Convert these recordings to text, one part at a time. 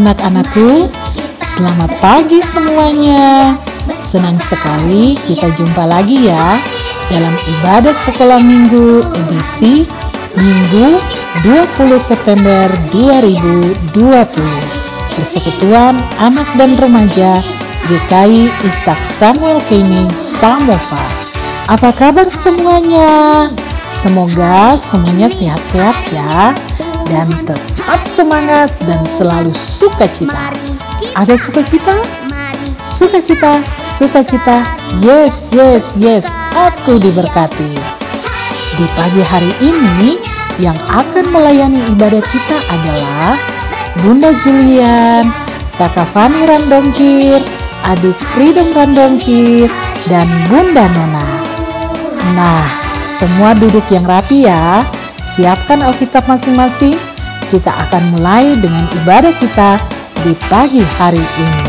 anak-anakku. Selamat pagi semuanya. Senang sekali kita jumpa lagi ya dalam ibadah sekolah minggu edisi Minggu 20 September 2020. Persekutuan Anak dan Remaja GKI Ishak Samuel Kini Samova. Apa kabar semuanya? Semoga semuanya sehat-sehat ya dan tetap semangat dan selalu sukacita. Ada sukacita? Sukacita, sukacita. Yes, yes, yes. Aku diberkati. Di pagi hari ini yang akan melayani ibadah kita adalah Bunda Julian, Kakak Fani Randongkir, Adik Freedom Randongkir, dan Bunda Nona. Nah, semua duduk yang rapi ya. Siapkan Alkitab masing-masing. Kita akan mulai dengan ibadah kita di pagi hari ini.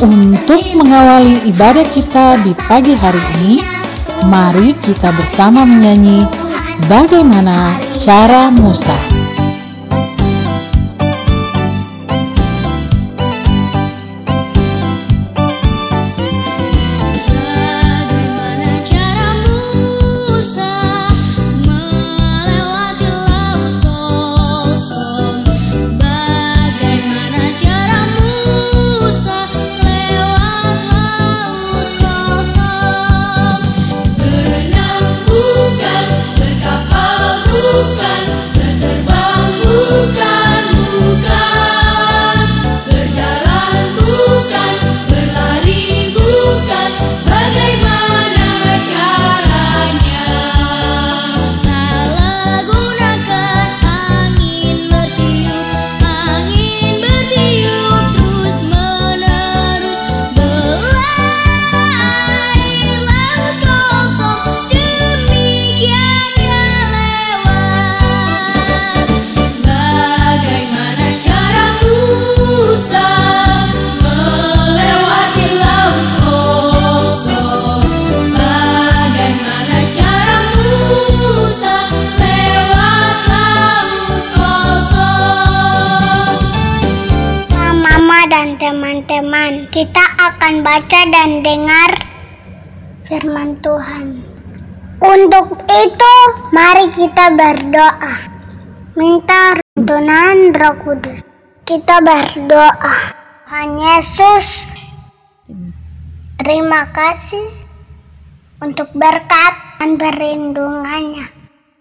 Untuk mengawali ibadah kita di pagi hari ini, mari kita bersama menyanyi bagaimana cara Musa. Kita akan baca dan dengar firman Tuhan. Untuk itu, mari kita berdoa. Minta tuntunan Roh Kudus. Kita berdoa. Tuhan Yesus, terima kasih untuk berkat dan perlindungannya.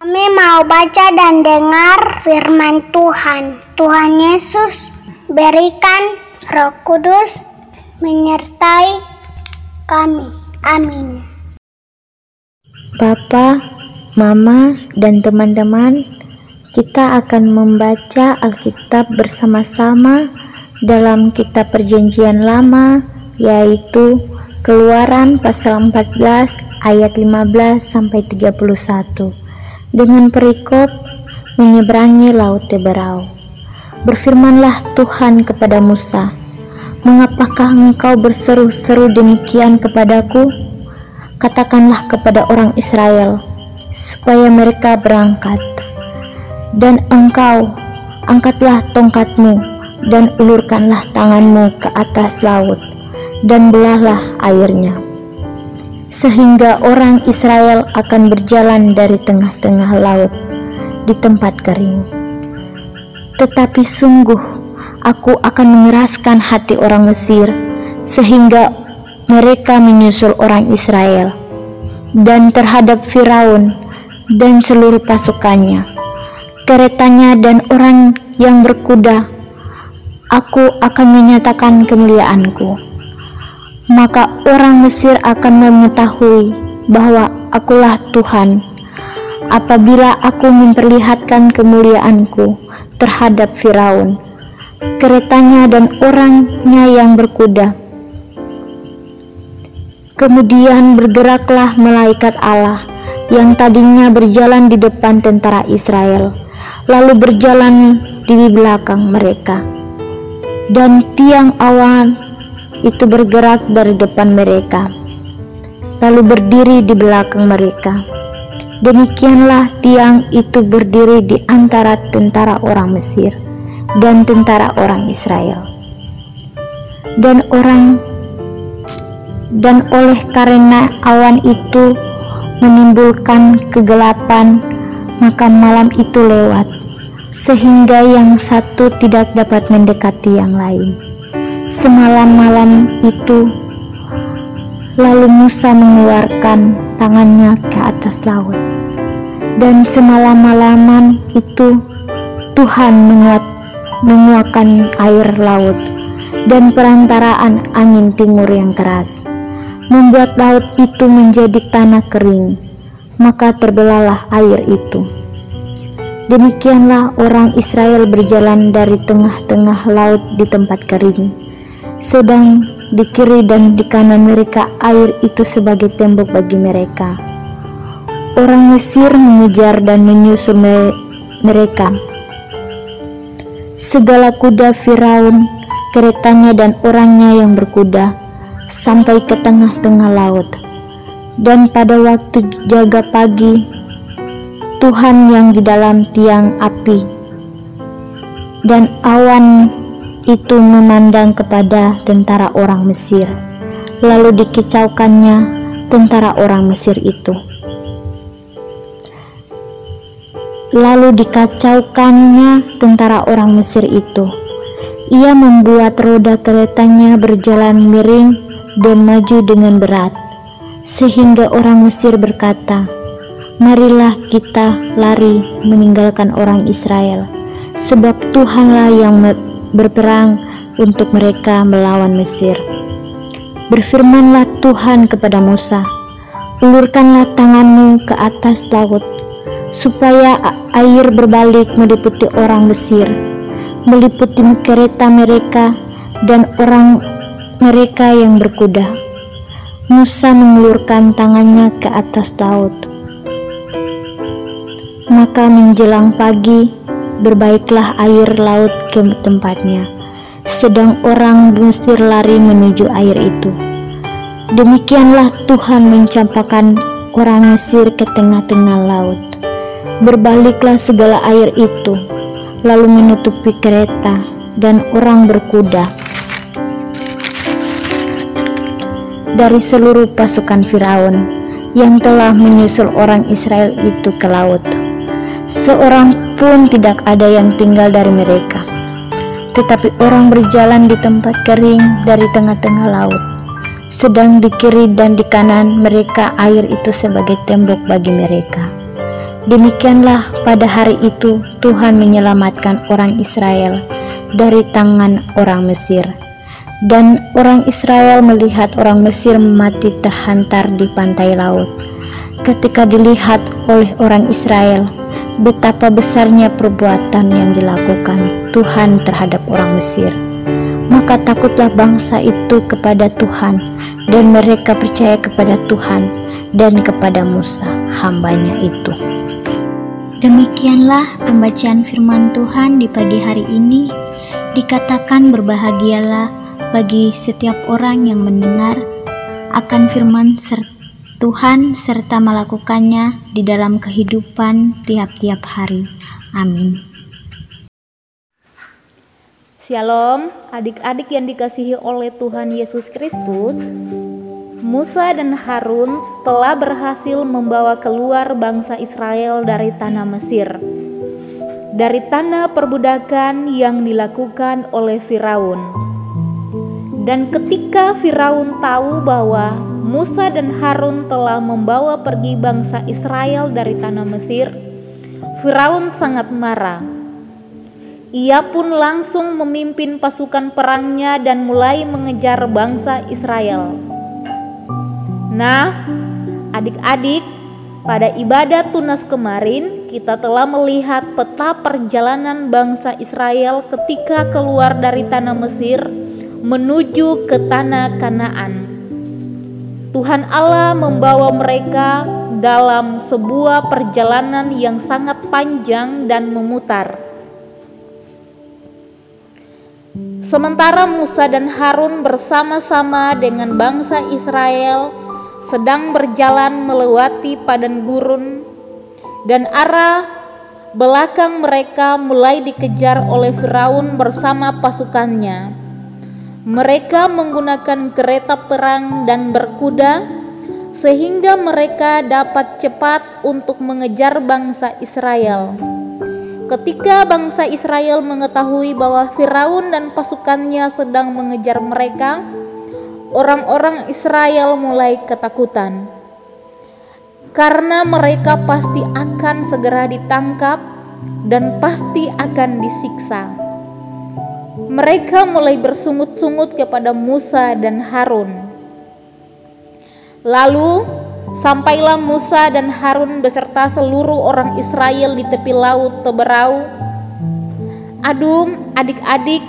Kami mau baca dan dengar firman Tuhan. Tuhan Yesus, berikan Roh Kudus menyertai kami. Amin. Bapak, Mama, dan teman-teman, kita akan membaca Alkitab bersama-sama dalam kitab Perjanjian Lama, yaitu Keluaran pasal 14 ayat 15 sampai 31 dengan perikop menyeberangi laut Teberau. Berfirmanlah Tuhan kepada Musa, "Mengapakah engkau berseru-seru demikian kepadaku? Katakanlah kepada orang Israel, supaya mereka berangkat. Dan engkau, angkatlah tongkatmu, dan ulurkanlah tanganmu ke atas laut, dan belahlah airnya." Sehingga orang Israel akan berjalan dari tengah-tengah laut di tempat kering tetapi sungguh aku akan mengeraskan hati orang Mesir sehingga mereka menyusul orang Israel dan terhadap Firaun dan seluruh pasukannya. Keretanya dan orang yang berkuda aku akan menyatakan kemuliaanku. Maka orang Mesir akan mengetahui bahwa akulah Tuhan. Apabila aku memperlihatkan kemuliaanku terhadap Firaun, keretanya dan orangnya yang berkuda. Kemudian bergeraklah malaikat Allah yang tadinya berjalan di depan tentara Israel, lalu berjalan di belakang mereka. Dan tiang awan itu bergerak dari depan mereka, lalu berdiri di belakang mereka Demikianlah tiang itu berdiri di antara tentara orang Mesir dan tentara orang Israel. Dan orang dan oleh karena awan itu menimbulkan kegelapan, maka malam itu lewat, sehingga yang satu tidak dapat mendekati yang lain. Semalam-malam itu, lalu Musa mengeluarkan tangannya ke atas laut, dan semalam-malaman itu Tuhan menguat, menguatkan air laut dan perantaraan angin timur yang keras membuat laut itu menjadi tanah kering, maka terbelalah air itu. Demikianlah orang Israel berjalan dari tengah-tengah laut di tempat kering, sedang di kiri dan di kanan mereka air itu sebagai tembok bagi mereka. Orang Mesir mengejar dan menyusul mereka. Segala kuda Firaun, keretanya dan orangnya yang berkuda, sampai ke tengah-tengah laut. Dan pada waktu jaga pagi, Tuhan yang di dalam tiang api dan awan itu memandang kepada tentara orang Mesir. Lalu dikicaukannya tentara orang Mesir itu. Lalu dikacaukannya tentara orang Mesir itu. Ia membuat roda keretanya berjalan miring dan maju dengan berat, sehingga orang Mesir berkata, "Marilah kita lari meninggalkan orang Israel, sebab Tuhanlah yang berperang untuk mereka melawan Mesir." Berfirmanlah Tuhan kepada Musa, "Ulurkanlah tanganmu ke atas laut, supaya air berbalik meliputi orang Mesir, meliputi kereta mereka dan orang mereka yang berkuda. Musa mengulurkan tangannya ke atas laut. Maka menjelang pagi, berbaiklah air laut ke tempatnya, sedang orang Mesir lari menuju air itu. Demikianlah Tuhan mencampakkan orang Mesir ke tengah-tengah laut. Berbaliklah segala air itu, lalu menutupi kereta dan orang berkuda dari seluruh pasukan Firaun yang telah menyusul orang Israel itu ke laut. Seorang pun tidak ada yang tinggal dari mereka, tetapi orang berjalan di tempat kering dari tengah-tengah laut. Sedang di kiri dan di kanan mereka air itu sebagai tembok bagi mereka. Demikianlah pada hari itu Tuhan menyelamatkan orang Israel dari tangan orang Mesir dan orang Israel melihat orang Mesir mati terhantar di pantai laut. Ketika dilihat oleh orang Israel, betapa besarnya perbuatan yang dilakukan Tuhan terhadap orang Mesir. Maka takutlah bangsa itu kepada Tuhan, dan mereka percaya kepada Tuhan dan kepada Musa, hambanya itu. Demikianlah pembacaan firman Tuhan di pagi hari ini. Dikatakan berbahagialah bagi setiap orang yang mendengar akan firman ser Tuhan serta melakukannya di dalam kehidupan tiap-tiap hari. Amin. Shalom, adik-adik yang dikasihi oleh Tuhan Yesus Kristus. Musa dan Harun telah berhasil membawa keluar bangsa Israel dari tanah Mesir, dari tanah perbudakan yang dilakukan oleh Firaun. Dan ketika Firaun tahu bahwa Musa dan Harun telah membawa pergi bangsa Israel dari tanah Mesir, Firaun sangat marah. Ia pun langsung memimpin pasukan perangnya dan mulai mengejar bangsa Israel. Nah, adik-adik, pada ibadah tunas kemarin kita telah melihat peta perjalanan bangsa Israel ketika keluar dari tanah Mesir menuju ke tanah Kanaan. Tuhan Allah membawa mereka dalam sebuah perjalanan yang sangat panjang dan memutar. Sementara Musa dan Harun bersama-sama dengan bangsa Israel sedang berjalan melewati padang gurun dan arah belakang mereka mulai dikejar oleh Firaun bersama pasukannya. Mereka menggunakan kereta perang dan berkuda, sehingga mereka dapat cepat untuk mengejar bangsa Israel. Ketika bangsa Israel mengetahui bahwa Firaun dan pasukannya sedang mengejar mereka, orang-orang Israel mulai ketakutan karena mereka pasti akan segera ditangkap dan pasti akan disiksa. Mereka mulai bersungut-sungut kepada Musa dan Harun. Lalu sampailah Musa dan Harun beserta seluruh orang Israel di tepi laut Teberau. Adum, adik-adik,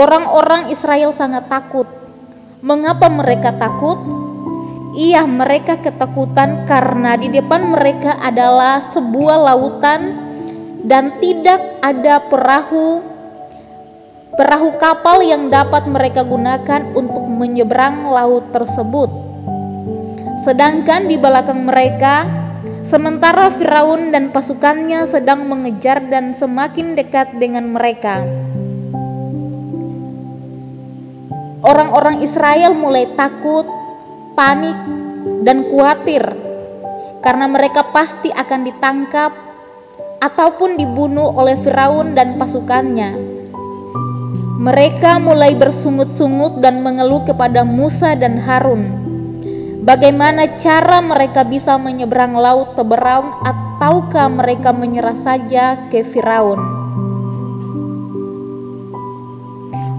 orang-orang Israel sangat takut. Mengapa mereka takut? Iya, mereka ketakutan karena di depan mereka adalah sebuah lautan dan tidak ada perahu perahu kapal yang dapat mereka gunakan untuk menyeberang laut tersebut. Sedangkan di belakang mereka, sementara Firaun dan pasukannya sedang mengejar dan semakin dekat dengan mereka. Orang-orang Israel mulai takut panik, dan khawatir karena mereka pasti akan ditangkap ataupun dibunuh oleh Firaun dan pasukannya. Mereka mulai bersungut-sungut dan mengeluh kepada Musa dan Harun. Bagaimana cara mereka bisa menyeberang laut Teberau ataukah mereka menyerah saja ke Firaun?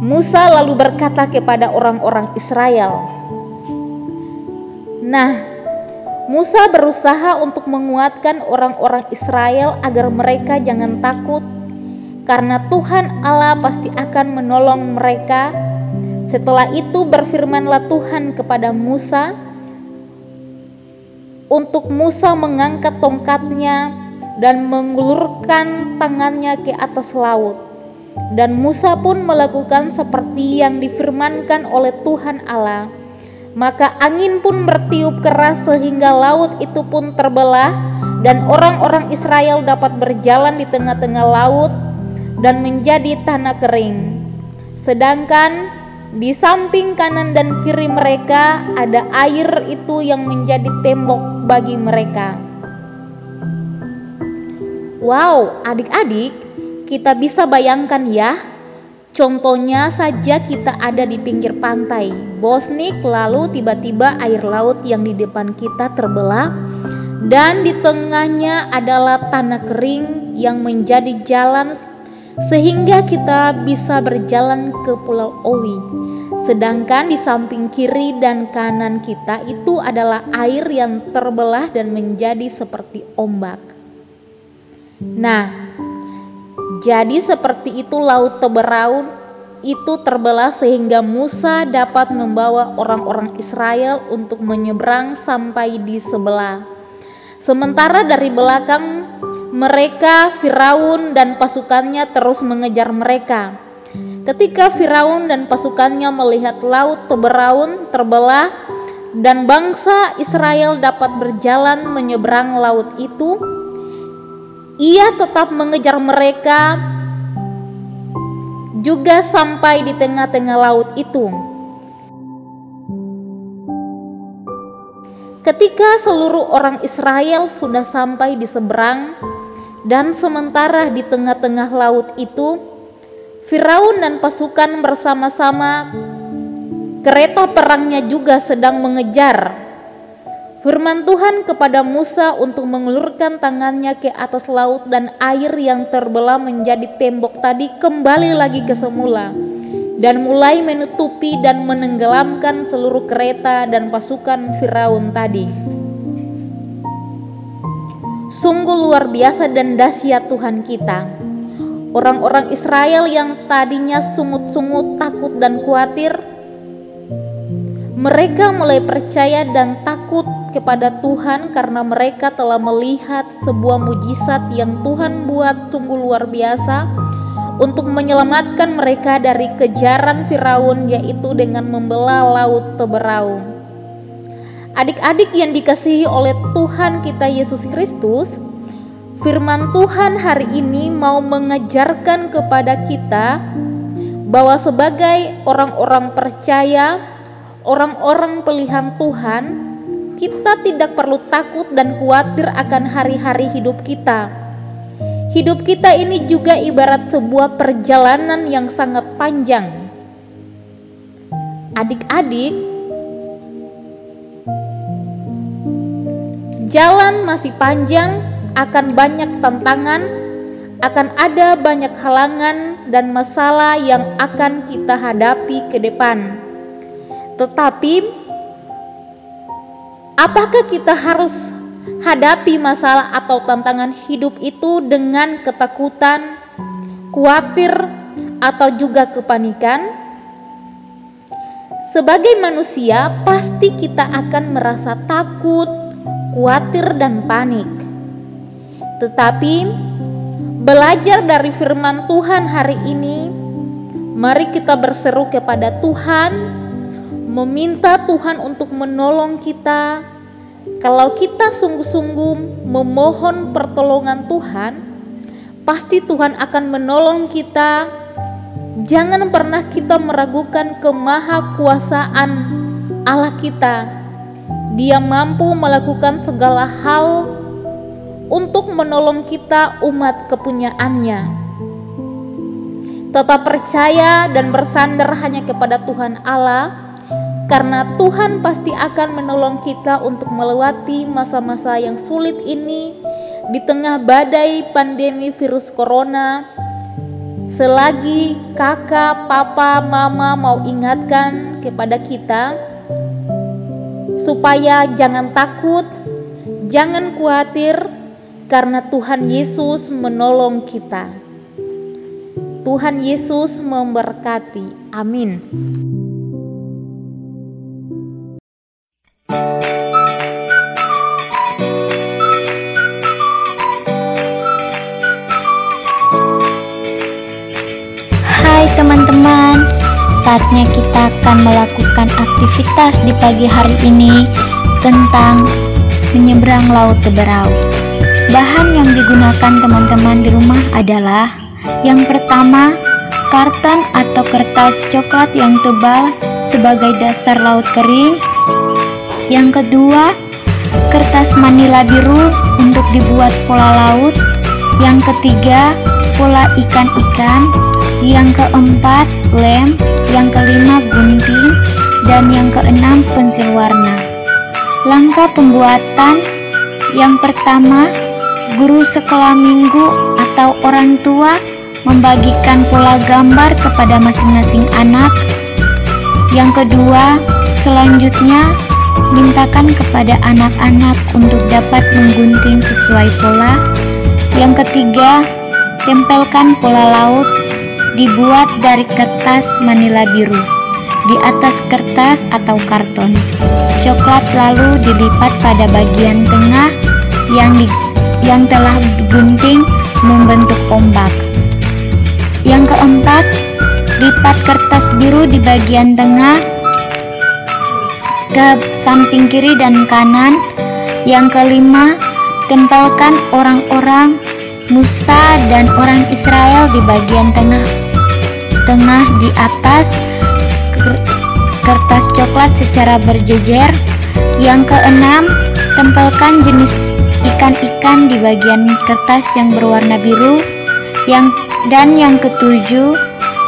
Musa lalu berkata kepada orang-orang Israel, Nah, Musa berusaha untuk menguatkan orang-orang Israel agar mereka jangan takut, karena Tuhan Allah pasti akan menolong mereka. Setelah itu, berfirmanlah Tuhan kepada Musa untuk Musa mengangkat tongkatnya dan mengulurkan tangannya ke atas laut. Dan Musa pun melakukan seperti yang difirmankan oleh Tuhan Allah maka angin pun bertiup keras sehingga laut itu pun terbelah dan orang-orang Israel dapat berjalan di tengah-tengah laut dan menjadi tanah kering. Sedangkan di samping kanan dan kiri mereka ada air itu yang menjadi tembok bagi mereka. Wow, adik-adik, kita bisa bayangkan ya Contohnya saja kita ada di pinggir pantai, Bosnik lalu tiba-tiba air laut yang di depan kita terbelah dan di tengahnya adalah tanah kering yang menjadi jalan sehingga kita bisa berjalan ke Pulau Owi. Sedangkan di samping kiri dan kanan kita itu adalah air yang terbelah dan menjadi seperti ombak. Nah, jadi seperti itu laut Teberau itu terbelah sehingga Musa dapat membawa orang-orang Israel untuk menyeberang sampai di sebelah. Sementara dari belakang mereka Firaun dan pasukannya terus mengejar mereka. Ketika Firaun dan pasukannya melihat laut Teberaun terbelah dan bangsa Israel dapat berjalan menyeberang laut itu, ia tetap mengejar mereka juga sampai di tengah-tengah laut itu. Ketika seluruh orang Israel sudah sampai di seberang dan sementara di tengah-tengah laut itu, Firaun dan pasukan bersama-sama kereta perangnya juga sedang mengejar Firman Tuhan kepada Musa untuk mengulurkan tangannya ke atas laut dan air yang terbelah menjadi tembok tadi kembali lagi ke semula dan mulai menutupi dan menenggelamkan seluruh kereta dan pasukan Firaun tadi. Sungguh luar biasa dan dahsyat Tuhan kita. Orang-orang Israel yang tadinya sungut-sungut, takut dan khawatir, mereka mulai percaya dan takut kepada Tuhan karena mereka telah melihat sebuah mujizat yang Tuhan buat sungguh luar biasa untuk menyelamatkan mereka dari kejaran Firaun yaitu dengan membelah laut Teberau. Adik-adik yang dikasihi oleh Tuhan kita Yesus Kristus, firman Tuhan hari ini mau mengajarkan kepada kita bahwa sebagai orang-orang percaya, orang-orang pilihan Tuhan, kita tidak perlu takut dan khawatir akan hari-hari hidup kita. Hidup kita ini juga ibarat sebuah perjalanan yang sangat panjang. Adik-adik, jalan masih panjang, akan banyak tantangan, akan ada banyak halangan dan masalah yang akan kita hadapi ke depan. Tetapi Apakah kita harus hadapi masalah atau tantangan hidup itu dengan ketakutan, khawatir, atau juga kepanikan? Sebagai manusia, pasti kita akan merasa takut, khawatir, dan panik. Tetapi, belajar dari firman Tuhan hari ini, mari kita berseru kepada Tuhan meminta Tuhan untuk menolong kita. Kalau kita sungguh-sungguh memohon pertolongan Tuhan, pasti Tuhan akan menolong kita. Jangan pernah kita meragukan kemahakuasaan Allah kita. Dia mampu melakukan segala hal untuk menolong kita umat kepunyaannya. Tetap percaya dan bersandar hanya kepada Tuhan Allah karena Tuhan pasti akan menolong kita untuk melewati masa-masa yang sulit ini di tengah badai pandemi virus corona. Selagi kakak, papa, mama mau ingatkan kepada kita supaya jangan takut, jangan khawatir karena Tuhan Yesus menolong kita. Tuhan Yesus memberkati. Amin. Teman-teman, saatnya kita akan melakukan aktivitas di pagi hari ini tentang menyeberang laut Teberau. Bahan yang digunakan teman-teman di rumah adalah yang pertama, karton atau kertas coklat yang tebal sebagai dasar laut kering. Yang kedua, kertas manila biru untuk dibuat pola laut. Yang ketiga, pola ikan-ikan yang keempat lem, yang kelima gunting, dan yang keenam pensil warna. Langkah pembuatan yang pertama, guru sekolah minggu atau orang tua membagikan pola gambar kepada masing-masing anak. Yang kedua, selanjutnya mintakan kepada anak-anak untuk dapat menggunting sesuai pola. Yang ketiga, tempelkan pola laut dibuat dari kertas manila biru. Di atas kertas atau karton, coklat lalu dilipat pada bagian tengah yang di, yang telah digunting membentuk ombak. Yang keempat, lipat kertas biru di bagian tengah ke samping kiri dan kanan. Yang kelima, tempelkan orang-orang Musa dan orang Israel di bagian tengah tengah di atas kertas coklat secara berjejer. Yang keenam, tempelkan jenis ikan-ikan di bagian kertas yang berwarna biru. Yang dan yang ketujuh,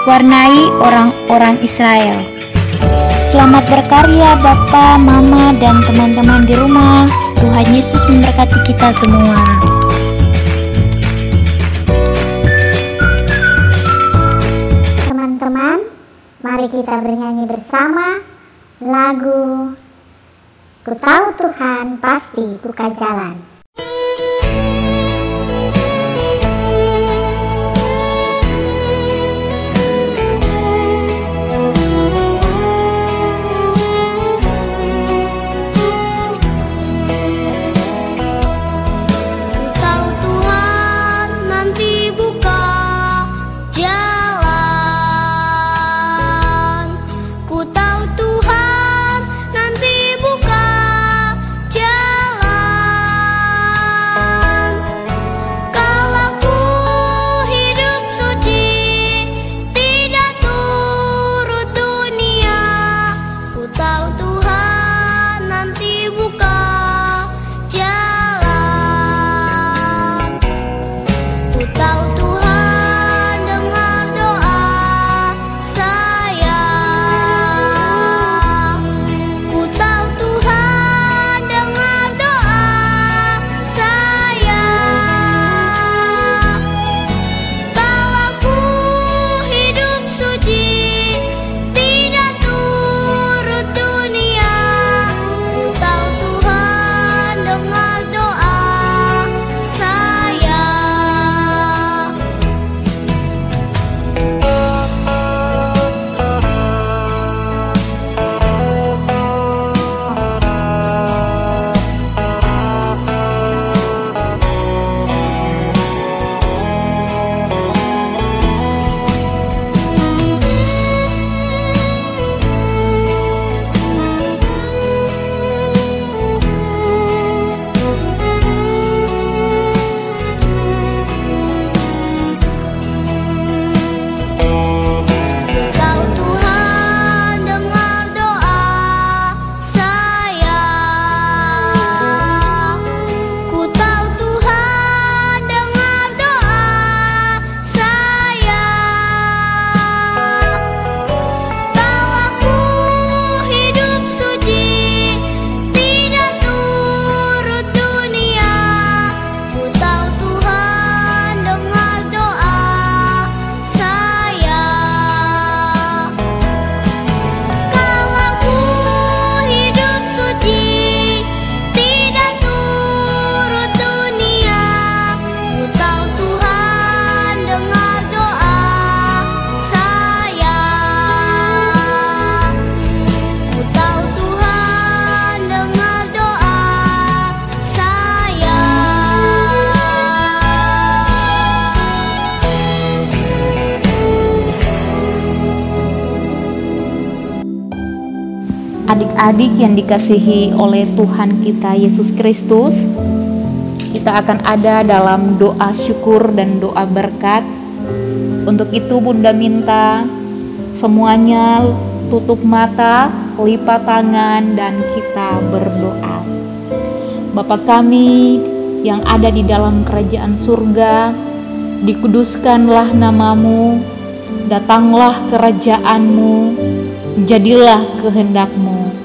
warnai orang-orang Israel. Selamat berkarya Bapak, Mama, dan teman-teman di rumah. Tuhan Yesus memberkati kita semua. Mari kita bernyanyi bersama lagu Ku tahu Tuhan pasti buka jalan. Вітала Adik-adik yang dikasihi oleh Tuhan kita Yesus Kristus, kita akan ada dalam doa syukur dan doa berkat. Untuk itu Bunda minta semuanya tutup mata, lipat tangan dan kita berdoa. Bapa kami yang ada di dalam kerajaan surga, dikuduskanlah namamu, datanglah kerajaanmu, jadilah kehendakmu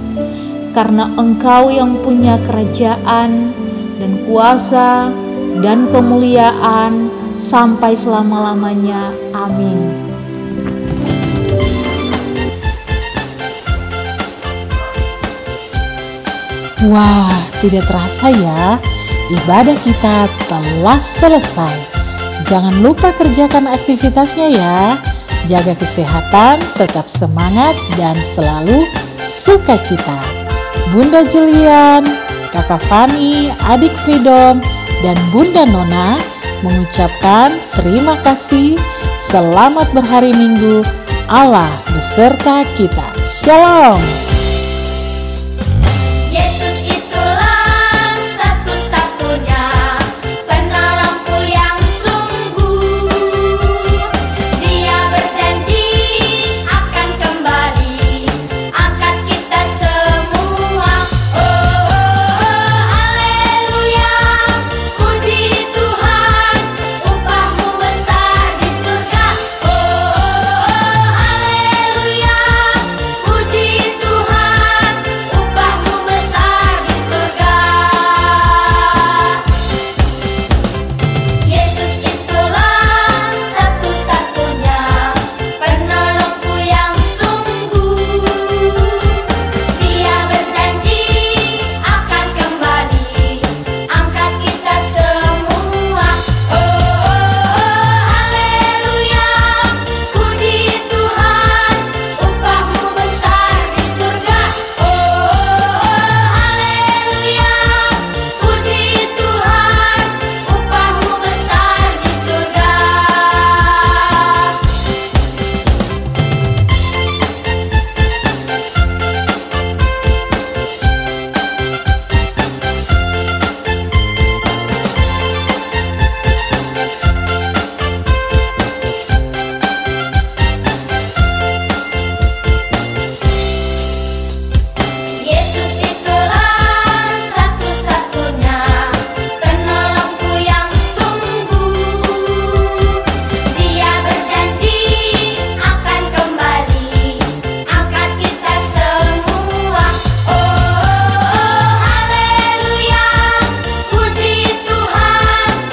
karena Engkau yang punya kerajaan dan kuasa dan kemuliaan sampai selama-lamanya. Amin. Wah, tidak terasa ya, ibadah kita telah selesai. Jangan lupa kerjakan aktivitasnya ya. Jaga kesehatan, tetap semangat, dan selalu sukacita. Bunda Julian, Kakak Fani, Adik Freedom, dan Bunda Nona mengucapkan terima kasih. Selamat berhari Minggu. Allah beserta kita. Shalom.